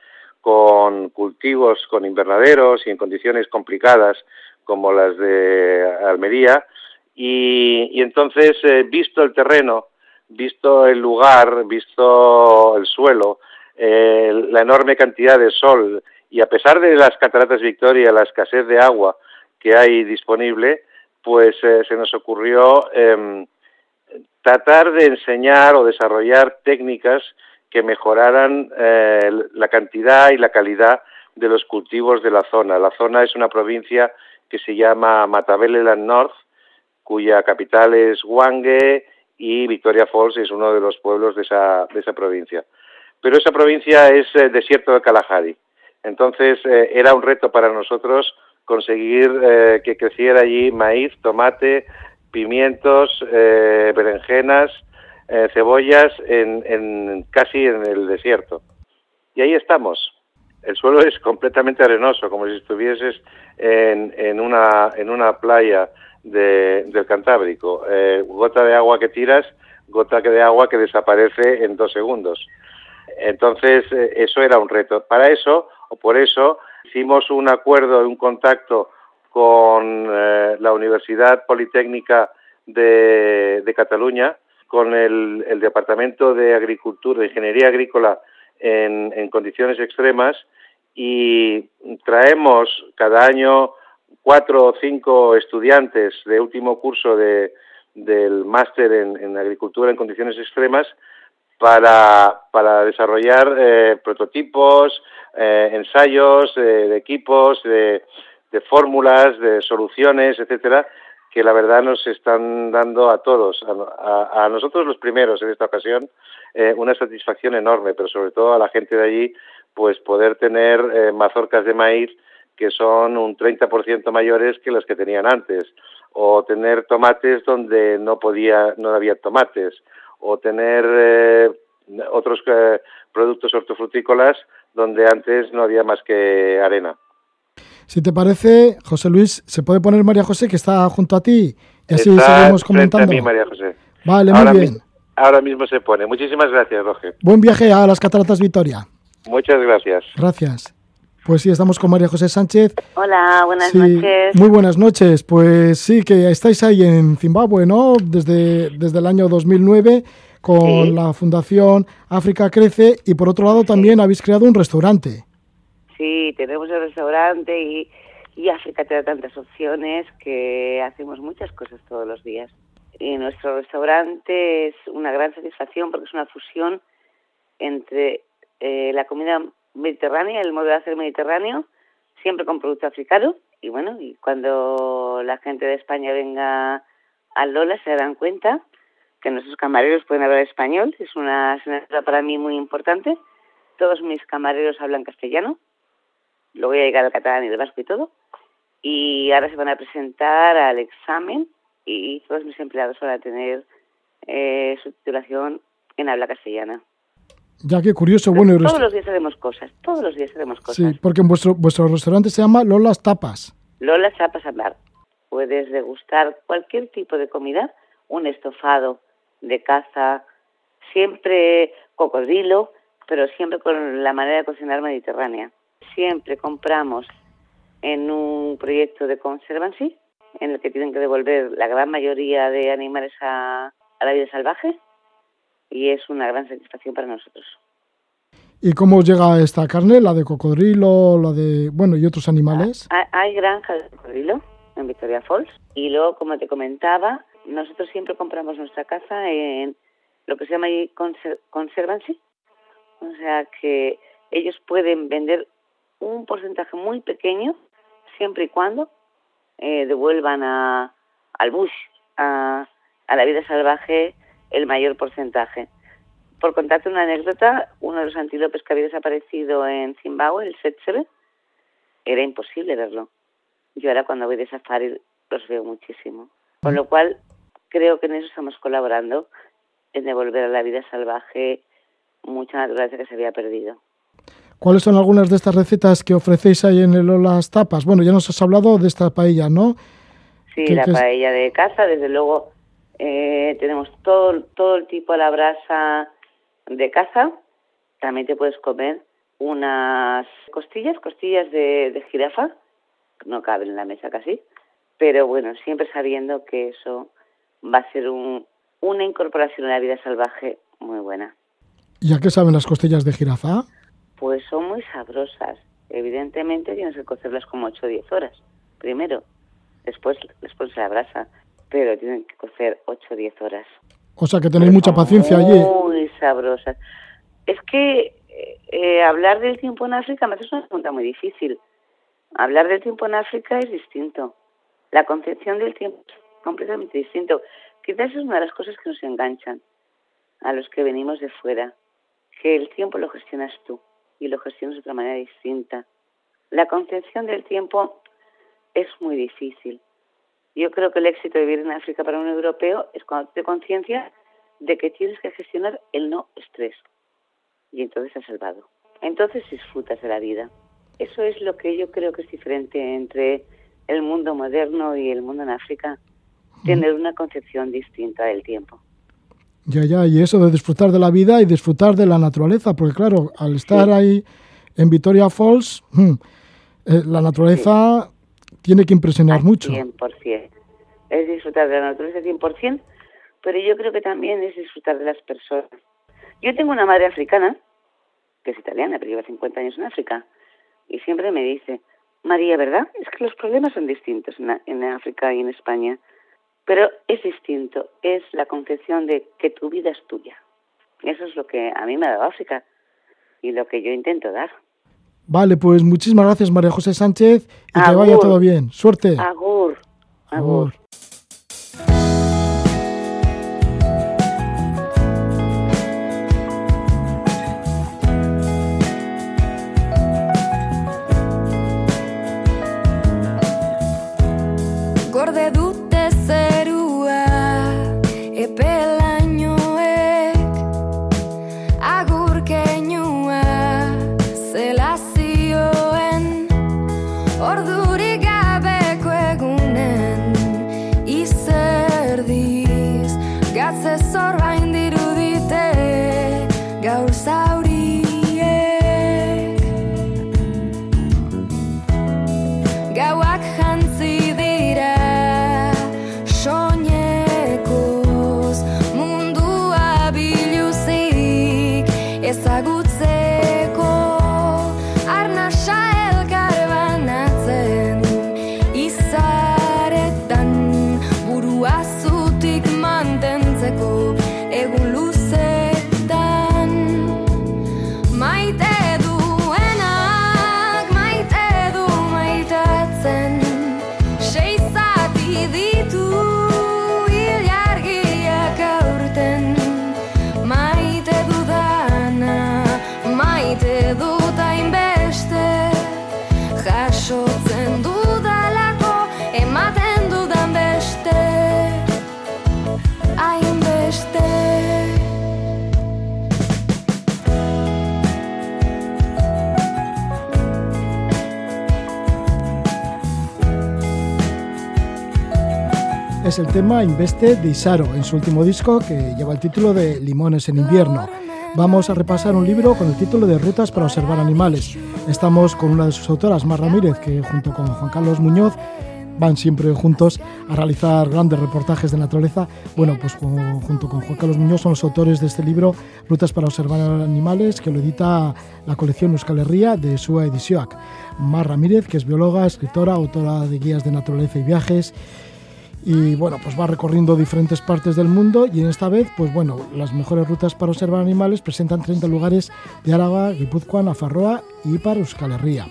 con cultivos, con invernaderos y en condiciones complicadas como las de Almería y, entonces, eh, visto el terreno, visto el lugar, visto el suelo, eh, la enorme cantidad de sol y a pesar de las cataratas Victoria, la escasez de agua que hay disponible, pues eh, se nos ocurrió em, tratar de enseñar o desarrollar técnicas que mejoraran eh, la cantidad y la calidad de los cultivos de la zona. La zona es una provincia que se llama Matabeleland North, cuya capital es Wange y Victoria Falls es uno de los pueblos de esa, de esa provincia. Pero esa provincia es eh, desierto de Kalahari. Entonces era un reto para nosotros conseguir eh, que creciera allí maíz, tomate, pimientos, eh, berenjenas, eh, cebollas, en, casi en el desierto. Y ahí estamos. El suelo es completamente arenoso, como si estuvieses en, una, en una playa del Cantábrico. gota de agua que tiras, gota de agua que desaparece en dos segundos. Entonces, eso era un reto. Para eso, o por eso, hicimos un acuerdo, un contacto con eh, la Universidad Politécnica de, Cataluña, con el, Departamento de Agricultura, de Ingeniería Agrícola en, condiciones extremas y traemos cada año cuatro o cinco estudiantes de último curso de, del máster en, agricultura en condiciones extremas para, para desarrollar eh, prototipos, eh, ensayos de equipos, de, fórmulas, de soluciones, etcétera, que la verdad nos están dando a todos, a, nosotros los primeros en esta ocasión, eh, una satisfacción enorme, pero sobre todo a la gente de allí, pues poder tener eh, mazorcas de maíz que son un 30% mayores que las que tenían antes, o tener tomates donde no podía, no había tomates, o tener eh, otros productos hortofrutícolas donde antes no había más que arena. Si te parece, José Luis, se puede poner María José, que está junto a ti, y así seguimos comentando. A mí, María José. Vale, muy bien. ahora mismo se pone. Muchísimas gracias, Roger. Buen viaje a las Cataratas Victoria. Muchas gracias. Gracias. Pues sí, estamos con María José Sánchez. Hola, buenas noches. Muy buenas noches. Pues sí, que estáis ahí en Zimbabue, ¿no? Desde, desde el año 2009 con la Fundación África Crece y por otro lado también habéis creado un restaurante. Sí, tenemos el restaurante y, y África te da tantas opciones que hacemos muchas cosas todos los días. Y nuestro restaurante es una gran satisfacción porque es una fusión entre eh, la comida mediterránea, el modo de hacer mediterráneo, siempre con producto africano. Y bueno, y cuando la gente de España venga a Lola se darán cuenta que nuestros camareros pueden hablar español. Es una asignatura para mí muy importante. Todos mis camareros hablan castellano lo voy a llegar al catalán y al vasco y todo. Y ahora se van a presentar al examen y todos mis empleados van a tener eh, su titulación en habla castellana. Ya que curioso, bueno. Todos los días haremos cosas, todos los días haremos cosas. Sí, porque en vuestro, vuestro restaurante se llama Lolas Tapas. Lolas Tapas Hablar. Puedes degustar cualquier tipo de comida, un estofado de caza, siempre cocodrilo, pero siempre con la manera de cocinar mediterránea siempre compramos en un proyecto de conservancy en el que tienen que devolver la gran mayoría de animales a, la vida salvaje y es una gran satisfacción para nosotros. ¿Y cómo llega esta carne? ¿La de cocodrilo, la de, bueno, y otros animales? Ah, hay, granja de cocodrilo en Victoria Falls y luego, como te comentaba, nosotros siempre compramos nuestra caza en lo que se llama conservancy, o sea que ellos pueden vender un porcentaje muy pequeño, siempre y cuando eh, devuelvan a, al bush, a, a, la vida salvaje, el mayor porcentaje. Por contarte una anécdota, uno de los antílopes que había desaparecido en Zimbabue, el Setsebe, era imposible verlo. Yo ahora cuando voy de safari los veo muchísimo. Con lo cual, creo que en eso estamos colaborando, en devolver a la vida salvaje mucha naturaleza que se había perdido. ¿Cuáles son algunas de estas recetas que ofrecéis ahí en el Las Tapas? Bueno, ya nos has hablado de esta paella, ¿no? Sí, la paella de casa, desde luego eh, tenemos todo, todo el tipo de la brasa de caza. También te puedes comer unas costillas, costillas de, de jirafa, no caben en la mesa casi, pero bueno, siempre sabiendo que eso va a ser un, una incorporación a la vida salvaje muy buena. ¿Y a qué saben las costillas de jirafa? Pues son muy sabrosas. Evidentemente tienes que cocerlas como 8 o 10 horas. Primero, después les pones la brasa, pero tienen que cocer 8 o 10 horas. O sea que tenéis mucha paciencia allí. Muy sabrosas. Es que eh, hablar del tiempo en África me hace una pregunta muy difícil. Hablar del tiempo en África es distinto. La concepción del tiempo es completamente distinto. Quizás es una de las cosas que nos enganchan a los que venimos de fuera, que el tiempo lo gestionas tú y lo gestionas de otra manera distinta. La concepción del tiempo es muy difícil. Yo creo que el éxito de vivir en África para un europeo es cuando te conciencia de que tienes que gestionar el no estrés. Y entonces has salvado. Entonces disfrutas de la vida. Eso es lo que yo creo que es diferente entre el mundo moderno y el mundo en África. Tener una concepción distinta del tiempo. Ya, ya, y eso de disfrutar de la vida y disfrutar de la naturaleza, porque claro, al estar ahí en Victoria Falls, hmm, eh, la naturaleza tiene que impresionar mucho. 100%. Es disfrutar de la naturaleza 100%, pero yo creo que también es disfrutar de las personas. Yo tengo una madre africana, que es italiana, pero lleva 50 años en África, y siempre me dice, María, ¿verdad? Es que los problemas son distintos en, en África y en España, pero es distinto, es la concepción de que tu vida es tuya. Eso es lo que a mí me ha dado África y lo que yo intento dar. Vale, pues muchísimas gracias María José Sánchez y que vaya todo bien. Suerte. Agur. Agur. Es el tema Investe de Isaro en su último disco que lleva el título de Limones en invierno. Vamos a repasar un libro con el título de Rutas para observar animales. Estamos con una de sus autoras, Mar Ramírez, que junto con Juan Carlos Muñoz van siempre juntos a realizar grandes reportajes de naturaleza. Bueno, pues junto con Juan Carlos Muñoz son los autores de este libro, Rutas para observar animales, que lo edita la colección Euskal Herria de Sua Edisioac. Mar Ramírez, que es bióloga, escritora, autora de guías de naturaleza y viajes y bueno, pues va recorriendo diferentes partes del mundo y en esta vez, pues bueno, las mejores rutas para observar animales presentan 30 lugares de Álava, Guipúzcoa, Nafarroa y para Euskal Herria.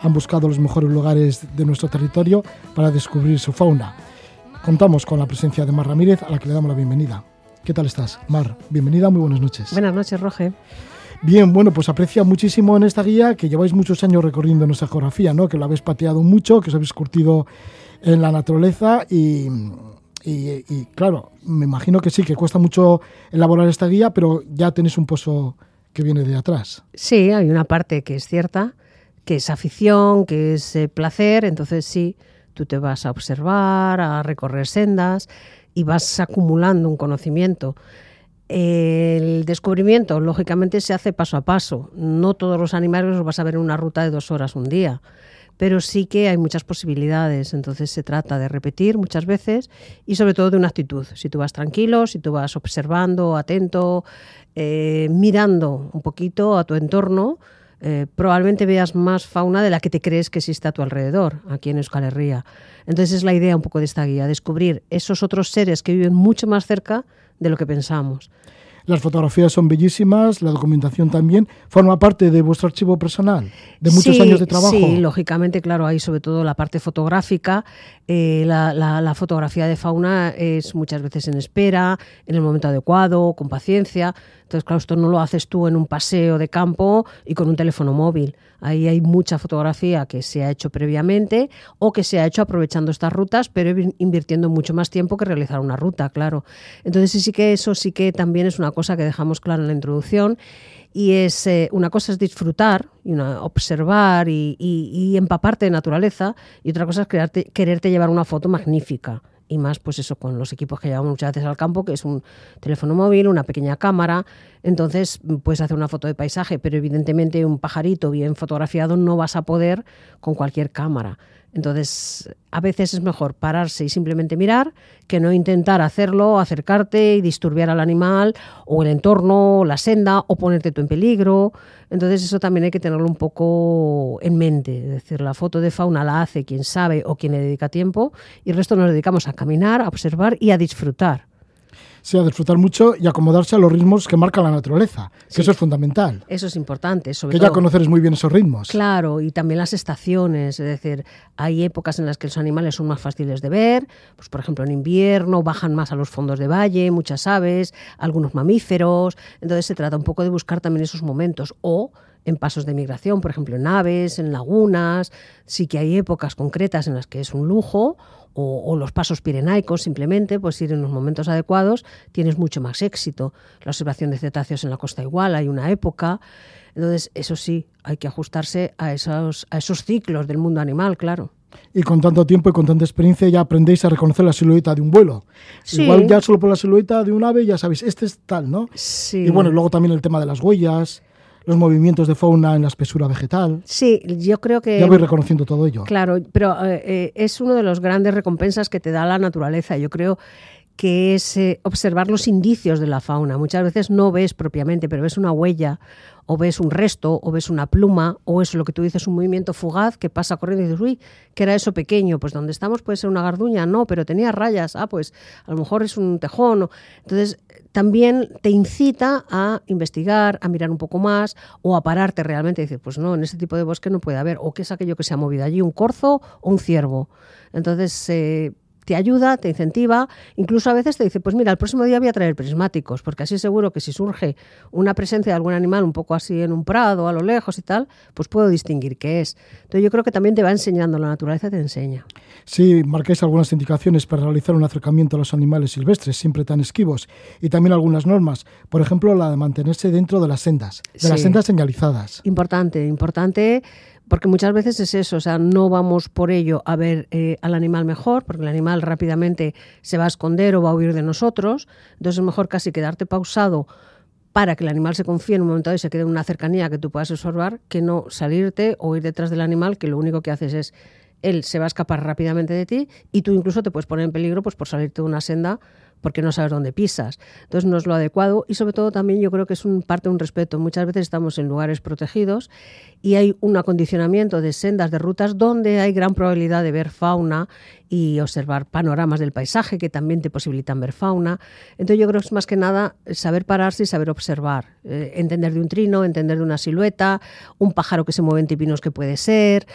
Han buscado los mejores lugares de nuestro territorio para descubrir su fauna. Contamos con la presencia de Mar Ramírez, a la que le damos la bienvenida. ¿Qué tal estás? Mar, bienvenida, muy buenas noches. Buenas noches, Roge. Bien, bueno, pues aprecia muchísimo en esta guía que lleváis muchos años recorriendo nuestra geografía, ¿no? Que lo habéis pateado mucho, que os habéis curtido en la naturaleza y, claro, me imagino que sí, que cuesta mucho elaborar esta guía, pero ya tenéis un pozo que viene de atrás. Sí, hay una parte que es cierta, que es afición, que es eh, placer, entonces sí, tú te vas a observar, a recorrer sendas y vas acumulando un conocimiento. El descubrimiento, lógicamente, se hace paso a paso. No todos los animales los vas a ver en una ruta de dos horas un día pero sí que hay muchas posibilidades. Entonces se trata de repetir muchas veces y sobre todo de una actitud. Si tú vas tranquilo, si tú vas observando, atento, eh, mirando un poquito a tu entorno, eh, probablemente veas más fauna de la que te crees que existe a tu alrededor, aquí en Euskal Herria. Entonces es la idea un poco de esta guía, descubrir esos otros seres que viven mucho más cerca de lo que pensamos. Las fotografías son bellísimas, la documentación también. ¿Forma parte de vuestro archivo personal? ¿De muchos años de trabajo? Sí, lógicamente, claro, hay sobre todo la parte fotográfica. Eh, la, fotografía de fauna es muchas veces en espera, en el momento adecuado, con paciencia. Entonces, claro, esto no lo haces tú en un paseo de campo y con un teléfono móvil. Ahí hay mucha fotografía que se ha hecho previamente o que se ha hecho aprovechando estas rutas, pero invirtiendo mucho más tiempo que realizar una ruta, claro. Entonces, sí que eso sí que también es una cosa que dejamos claro en la introducción y es eh, una cosa es disfrutar, y observar y, empaparte de naturaleza y otra cosa es quererte llevar una foto magnífica y más pues eso con los equipos que llevamos muchas veces al campo, que es un teléfono móvil, una pequeña cámara, entonces puedes hacer una foto de paisaje, pero evidentemente un pajarito bien fotografiado no vas a poder con cualquier cámara. Entonces, a veces es mejor pararse y simplemente mirar que no intentar hacerlo, acercarte y disturbiar al animal o el entorno, la senda o ponerte tú en peligro. Entonces, eso también hay que tenerlo un poco en mente. Es decir, la foto de fauna la hace quien sabe o quien le dedica tiempo y el resto nos dedicamos a caminar, a observar y a disfrutar sea disfrutar mucho y acomodarse a los ritmos que marca la naturaleza, que eso es fundamental. Eso es importante, sobre que ya conoces muy bien esos ritmos. Claro, y también las estaciones, es decir, hay épocas en las que los animales son más fáciles de ver, pues por ejemplo en invierno bajan más a los fondos de valle, muchas aves, algunos mamíferos, entonces se trata un poco de buscar también esos momentos o en pasos de migración, por ejemplo en aves, en lagunas, sí que hay épocas concretas en las que es un lujo o, los pasos pirenaicos, simplemente, pues ir en los momentos adecuados, tienes mucho más éxito. La observación de cetáceos en la costa igual, hay una época. Entonces, eso sí, hay que ajustarse a esos, a esos ciclos del mundo animal, claro. Y con tanto tiempo y con tanta experiencia ya aprendéis a reconocer la silueta de un vuelo. Igual ya solo por la silueta de un ave ya sabéis, este es tal, ¿no? Sí. Y bueno, luego también el tema de las huellas los movimientos de fauna en la espesura vegetal. Sí, yo creo que... Ya voy reconociendo todo ello. Claro, pero eh, eh, es uno de los grandes recompensas que te da la naturaleza. Yo creo que es eh, observar los indicios de la fauna. Muchas veces no ves propiamente, pero ves una huella, o ves un resto, o ves una pluma, o es lo que tú dices, un movimiento fugaz que pasa corriendo y dices, uy, ¿qué era eso pequeño? Pues donde estamos puede ser una garduña, no, pero tenía rayas, ah, pues a lo mejor es un tejón. Entonces, también te incita a investigar, a mirar un poco más, o a pararte realmente y decir, pues no, en ese tipo de bosque no puede haber, o qué es aquello que se ha movido allí, un corzo o un ciervo. Entonces, eh, te ayuda, te incentiva, incluso a veces te dice, pues mira, el próximo día voy a traer prismáticos, porque así seguro que si surge una presencia de algún animal un poco así en un prado, a lo lejos y tal, pues puedo distinguir qué es. Entonces yo creo que también te va enseñando, la naturaleza te enseña. Sí, marquéis algunas indicaciones para realizar un acercamiento a los animales silvestres, siempre tan esquivos, y también algunas normas, por ejemplo, la de mantenerse dentro de las sendas, de las sendas señalizadas. Importante, importante porque muchas veces es eso, o sea, no vamos por ello a ver eh, al animal mejor, porque el animal rápidamente se va a esconder o va a huir de nosotros, entonces es mejor casi quedarte pausado para que el animal se confíe en un momento dado y se quede en una cercanía que tú puedas observar, que no salirte o ir detrás del animal, que lo único que haces es él se va a escapar rápidamente de ti y tú incluso te puedes poner en peligro pues por salirte de una senda porque no sabes dónde pisas. Entonces no es lo adecuado y sobre todo también yo creo que es un, parte un respeto. Muchas veces estamos en lugares protegidos y hay un acondicionamiento de sendas, de rutas donde hay gran probabilidad de ver fauna y observar panoramas del paisaje que también te posibilitan ver fauna. Entonces yo creo que es más que nada saber pararse y saber observar, eh, entender de un trino, entender de una silueta, un pájaro que se mueve en tipinos que puede ser.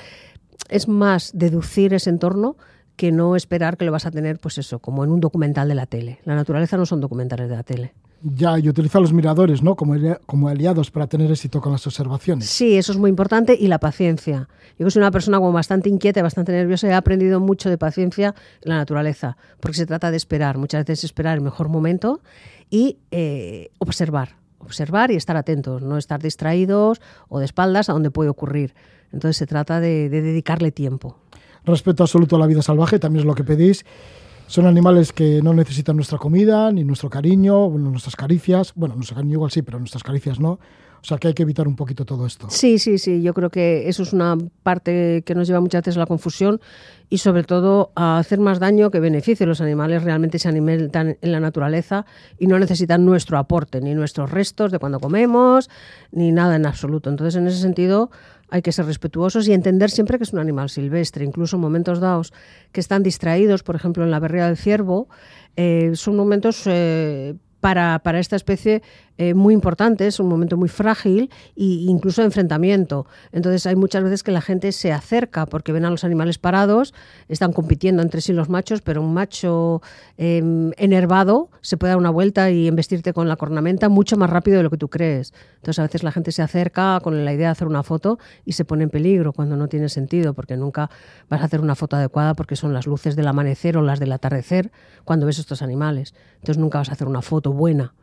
Es más deducir ese entorno que no esperar que lo vas a tener, pues eso, como en un documental de la tele. La naturaleza no son documentales de la tele. Ya, y utilizar los miradores, ¿no? Como, como aliados para tener éxito con las observaciones. Sí, eso es muy importante y la paciencia. Yo soy una persona como bastante inquieta y bastante nerviosa he aprendido mucho de paciencia en la naturaleza, porque se trata de esperar, muchas veces esperar el mejor momento y eh, observar, observar y estar atentos, no estar distraídos o de espaldas a donde puede ocurrir. Entonces se trata de dedicarle tiempo respeto absoluto a la vida salvaje, también es lo que pedís. Son animales que no necesitan nuestra comida, ni nuestro cariño, bueno, nuestras caricias. Bueno, nuestro cariño igual sí, pero nuestras caricias no. O sea que hay que evitar un poquito todo esto. Sí, sí, sí. Yo creo que eso es una parte que nos lleva muchas veces a la confusión y sobre todo a hacer más daño que beneficio. Los animales realmente se alimentan en la naturaleza y no necesitan nuestro aporte, ni nuestros restos de cuando comemos, ni nada en absoluto. Entonces, en ese sentido, hay que ser respetuosos y entender siempre que es un animal silvestre, incluso en momentos dados que están distraídos, por ejemplo en la berrea del ciervo, eh, son momentos eh, para, para, esta especie eh, muy importante, es un momento muy frágil e incluso enfrentamiento. Entonces hay muchas veces que la gente se acerca porque ven a los animales parados, están compitiendo entre sí los machos, pero un macho em, enervado se puede dar una vuelta y embestirte con la cornamenta mucho más rápido de lo que tú crees. Entonces a veces la gente se acerca con la idea de hacer una foto y se pone en peligro cuando no tiene sentido, porque nunca vas a hacer una foto adecuada porque son las luces del amanecer o las del atardecer cuando ves estos animales. Entonces nunca vas a hacer una foto buena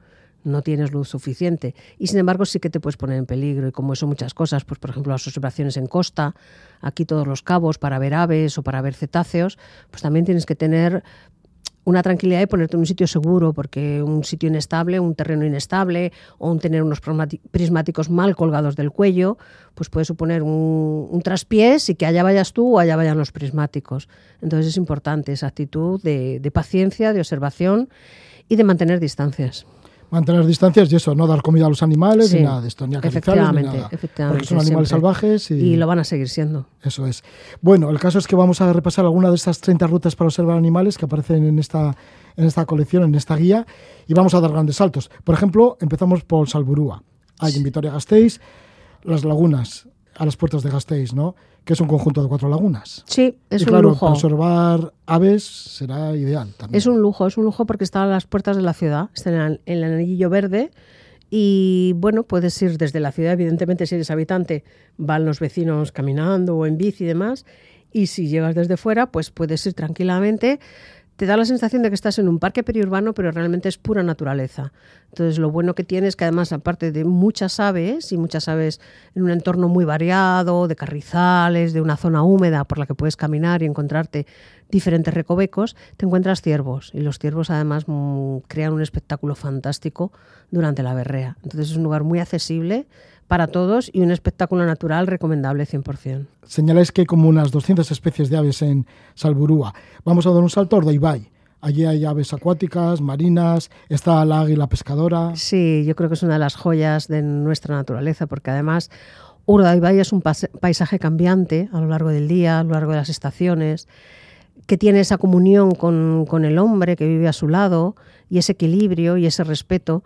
no tienes luz suficiente. Y sin embargo sí que te puedes poner en peligro. Y como eso muchas cosas, pues por ejemplo las observaciones en costa, aquí todos los cabos para ver aves o para ver cetáceos, pues también tienes que tener una tranquilidad de ponerte en un sitio seguro, porque un sitio inestable, un terreno inestable o un tener unos prismáticos mal colgados del cuello, pues puede suponer un, traspiés y que allá vayas tú o allá vayan los prismáticos. Entonces es importante esa actitud de, de paciencia, de observación y de mantener distancias mantener distancias y eso, no dar comida a los animales ni nada de esto, ni efectivamente, ni nada. Efectivamente, porque son animales salvajes y, lo van a seguir siendo. Eso es. Bueno, el caso es que vamos a repasar alguna de estas 30 rutas para observar animales que aparecen en esta, en esta colección, en esta guía, y vamos a dar grandes saltos. Por ejemplo, empezamos por Salburúa. Hay en Vitoria-Gasteiz las lagunas a las puertas de Gasteiz, ¿no? Que es un conjunto de cuatro lagunas. Sí, es y un claro, lujo. Para observar aves será ideal también. Es un lujo, es un lujo porque está a las puertas de la ciudad, está en el, anillo verde y bueno, puedes ir desde la ciudad, evidentemente si eres habitante van los vecinos caminando o en bici y demás, y si llegas desde fuera, pues puedes ir tranquilamente te da la sensación de que estás en un parque periurbano, pero realmente es pura naturaleza. Entonces, lo bueno que tiene es que además, aparte de muchas aves, y muchas aves en un entorno muy variado, de carrizales, de una zona húmeda por la que puedes caminar y encontrarte diferentes recovecos, te encuentras ciervos. Y los ciervos además mm, crean un espectáculo fantástico durante la berrea. Entonces, es un lugar muy accesible para todos y un espectáculo natural recomendable 100%. Señaláis que hay como unas 200 especies de aves en Salburúa. Vamos a dar un salto a Ordaibai. Allí hay aves acuáticas, marinas, está la águila pescadora. Sí, yo creo que es una de las joyas de nuestra naturaleza, porque además Urdaibai es un paisaje cambiante a lo largo del día, a lo largo de las estaciones, que tiene esa comunión con, con el hombre que vive a su lado y ese equilibrio y ese respeto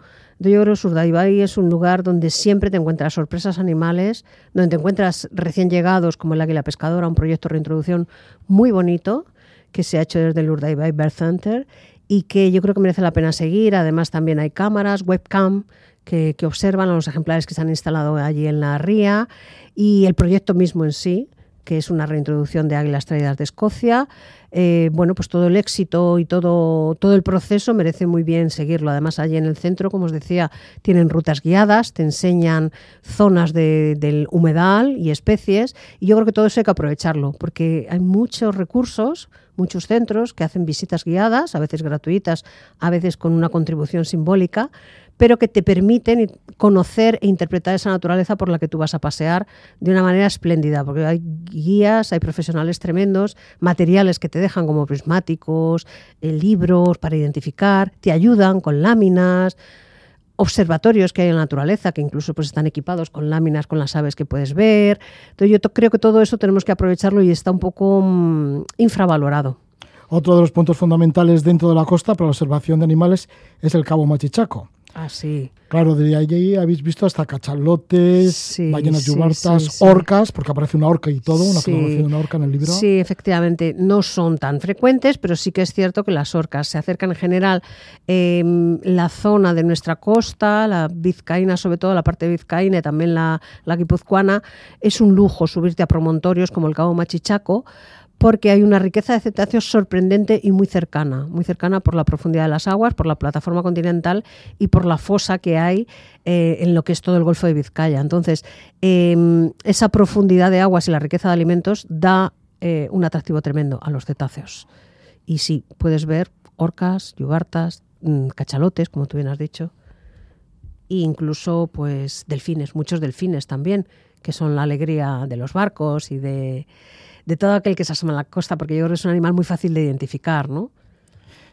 yo creo que Urdaibai es un lugar donde siempre te encuentras sorpresas animales, donde te encuentras recién llegados como el Águila Pescadora, un proyecto de reintroducción muy bonito que se ha hecho desde el Urdaibai Bird Center y que yo creo que merece la pena seguir. Además también hay cámaras, webcam, que, que observan a los ejemplares que se han instalado allí en la ría y el proyecto mismo en sí que es una reintroducción de águilas traídas de Escocia. Eh, bueno, pues todo el éxito y todo, todo el proceso merece muy bien seguirlo. Además, allí en el centro, como os decía, tienen rutas guiadas, te enseñan zonas del humedal y especies, y yo creo que todo eso hay que aprovecharlo, porque hay muchos recursos, muchos centros que hacen visitas guiadas, a veces gratuitas, a veces con una contribución simbólica, pero que te permiten conocer e interpretar esa naturaleza por la que tú vas a pasear de una manera espléndida, porque hay guías, hay profesionales tremendos, materiales que te dejan como prismáticos, eh, libros para identificar, te ayudan con láminas, observatorios que hay en la naturaleza, que incluso pues, están equipados con láminas con las aves que puedes ver. Entonces yo creo que todo eso tenemos que aprovecharlo y está un poco mm, infravalorado. Otro de los puntos fundamentales dentro de la costa para la observación de animales es el Cabo Machichaco. Ah, sí. Claro, de allí habéis visto hasta cachalotes, ballenas yubartas, orcas, porque aparece una orca y todo, una fotografía de una orca en el libro. Sí, efectivamente, no son tan frecuentes, pero sí que es cierto que las orcas se acercan en general eh, la zona de nuestra costa, la vizcaína, sobre todo la parte de vizcaína y también la, la guipuzcoana. Es un lujo subirte a promontorios como el Cabo Machichaco porque hay una riqueza de cetáceos sorprendente y muy cercana, muy cercana por la profundidad de las aguas, por la plataforma continental y por la fosa que hay eh, en lo que es todo el Golfo de Vizcaya. Entonces, em, esa profundidad de aguas y la riqueza de alimentos da eh, un atractivo tremendo a los cetáceos. Y sí, puedes ver orcas, yugartas, mm, cachalotes, como tú bien has dicho, e incluso pues delfines, muchos delfines también, que son la alegría de los barcos y de de todo aquel que se asoma a la costa, porque yo creo que es un animal muy fácil de identificar, ¿no?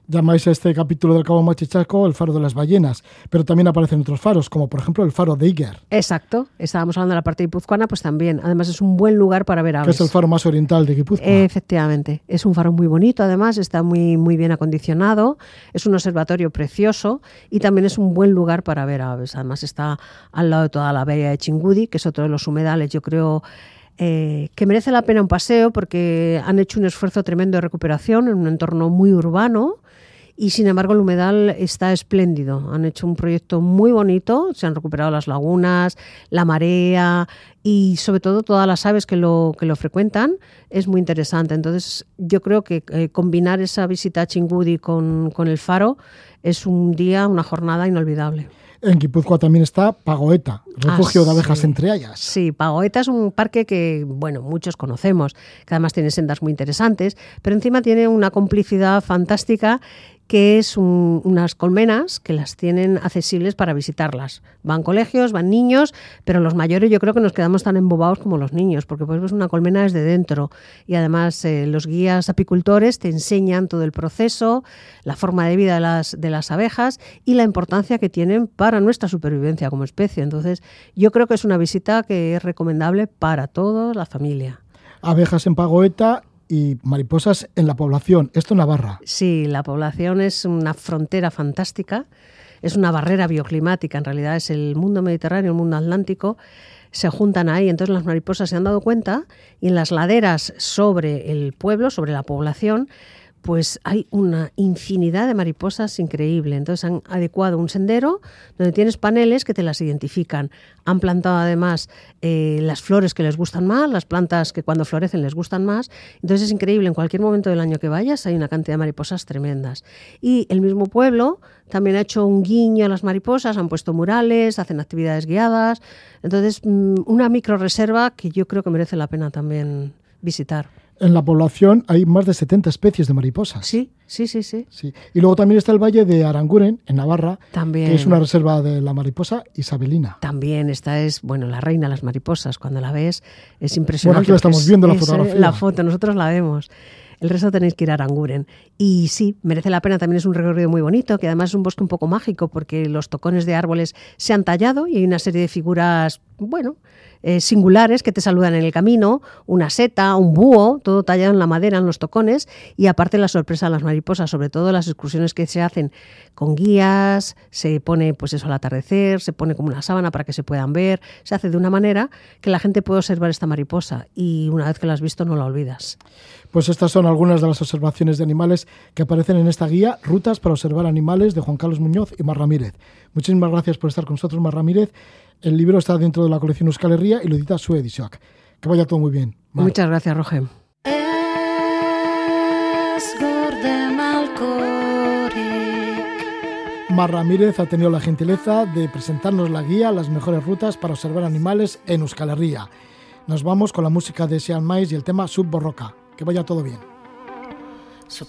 llamáis a este capítulo del Cabo Machichaco el faro de las ballenas, pero también aparecen otros faros, como por ejemplo el faro de Iger. Exacto, estábamos hablando de la parte de Guipuzcoana, pues también. Además es un buen lugar para ver aves. Que es el faro más oriental de Guipúzcoa. Efectivamente, es un faro muy bonito, además está muy, muy bien acondicionado, es un observatorio precioso y también es un buen lugar para ver aves. Además está al lado de toda la bahía de Chingudi, que es otro de los humedales, yo creo eh, que merece la pena un paseo porque han hecho un esfuerzo tremendo de recuperación en un entorno muy urbano y sin embargo el humedal está espléndido. Han hecho un proyecto muy bonito, se han recuperado las lagunas, la marea y sobre todo todas las aves que lo, que lo frecuentan. Es muy interesante. Entonces yo creo que eh, combinar esa visita a Chingudi con, con el faro es un día, una jornada inolvidable. En Guipúzcoa también está Pagoeta, refugio de ah, abejas entre ellas. Sí, Pagoeta es un parque que, bueno, muchos conocemos, que además tiene sendas muy interesantes, pero encima tiene una complicidad fantástica que es unas colmenas que las tienen accesibles para visitarlas. Van colegios, van niños, pero los mayores yo creo que nos quedamos tan embobados como los niños, porque pues ves una colmena desde dentro y además eh, los guías apicultores te enseñan todo el proceso, la forma de vida de las, de las abejas y la importancia que tienen para nuestra supervivencia como especie. Entonces, yo creo que es una visita que es recomendable para toda la familia. Abejas en Pagoeta y mariposas en la población. Esto en Navarra. Sí, la población es una frontera fantástica, es una barrera bioclimática, en realidad es el mundo mediterráneo, el mundo atlántico, se juntan ahí. Entonces las mariposas se han dado cuenta y en las laderas sobre el pueblo, sobre la población, pues hay una infinidad de mariposas increíble. Entonces han adecuado un sendero donde tienes paneles que te las identifican. Han plantado además eh, las flores que les gustan más, las plantas que cuando florecen les gustan más. Entonces es increíble, en cualquier momento del año que vayas hay una cantidad de mariposas tremendas. Y el mismo pueblo también ha hecho un guiño a las mariposas, han puesto murales, hacen actividades guiadas. Entonces, mm, una micro reserva que yo creo que merece la pena también visitar en la población hay más de 70 especies de mariposas. Sí, sí, sí, sí. sí. Y luego también está el Valle de Aranguren, en Navarra, también. que es una reserva de la mariposa isabelina. También, esta es, bueno, la reina de las mariposas. Cuando la ves es impresionante. Bueno, aquí la estamos viendo la fotografía. La foto, nosotros la vemos. El resto tenéis que ir a Aranguren. Y sí, merece la pena, también es un recorrido muy bonito, que además es un bosque un poco mágico porque los tocones de árboles se han tallado y hay una serie de figuras, bueno, eh, singulares que te saludan en el camino, una seta, un búho, todo tallado en la madera, en los tocones, y aparte la sorpresa de las mariposas, sobre todo las excursiones que se hacen con guías, se pone pues eso al atardecer, se pone como una sábana para que se puedan ver, se hace de una manera que la gente puede observar esta mariposa y una vez que la has visto no la olvidas. Pues estas son algunas de las observaciones de animales que aparecen en esta guía, Rutas para observar animales de Juan Carlos Muñoz y Mar Ramírez. Muchísimas gracias por estar con nosotros, Mar Ramírez. El libro está dentro de la colección Euskal Herria y lo edita su edición. Que vaya todo muy bien. Muchas gracias, Roger. Mar Ramírez ha tenido la gentileza de presentarnos la guía Las mejores rutas para observar animales en Euskal Herria. Nos vamos con la música de Sean Mais y el tema Sub Borroca. Que vaya todo bien. Sub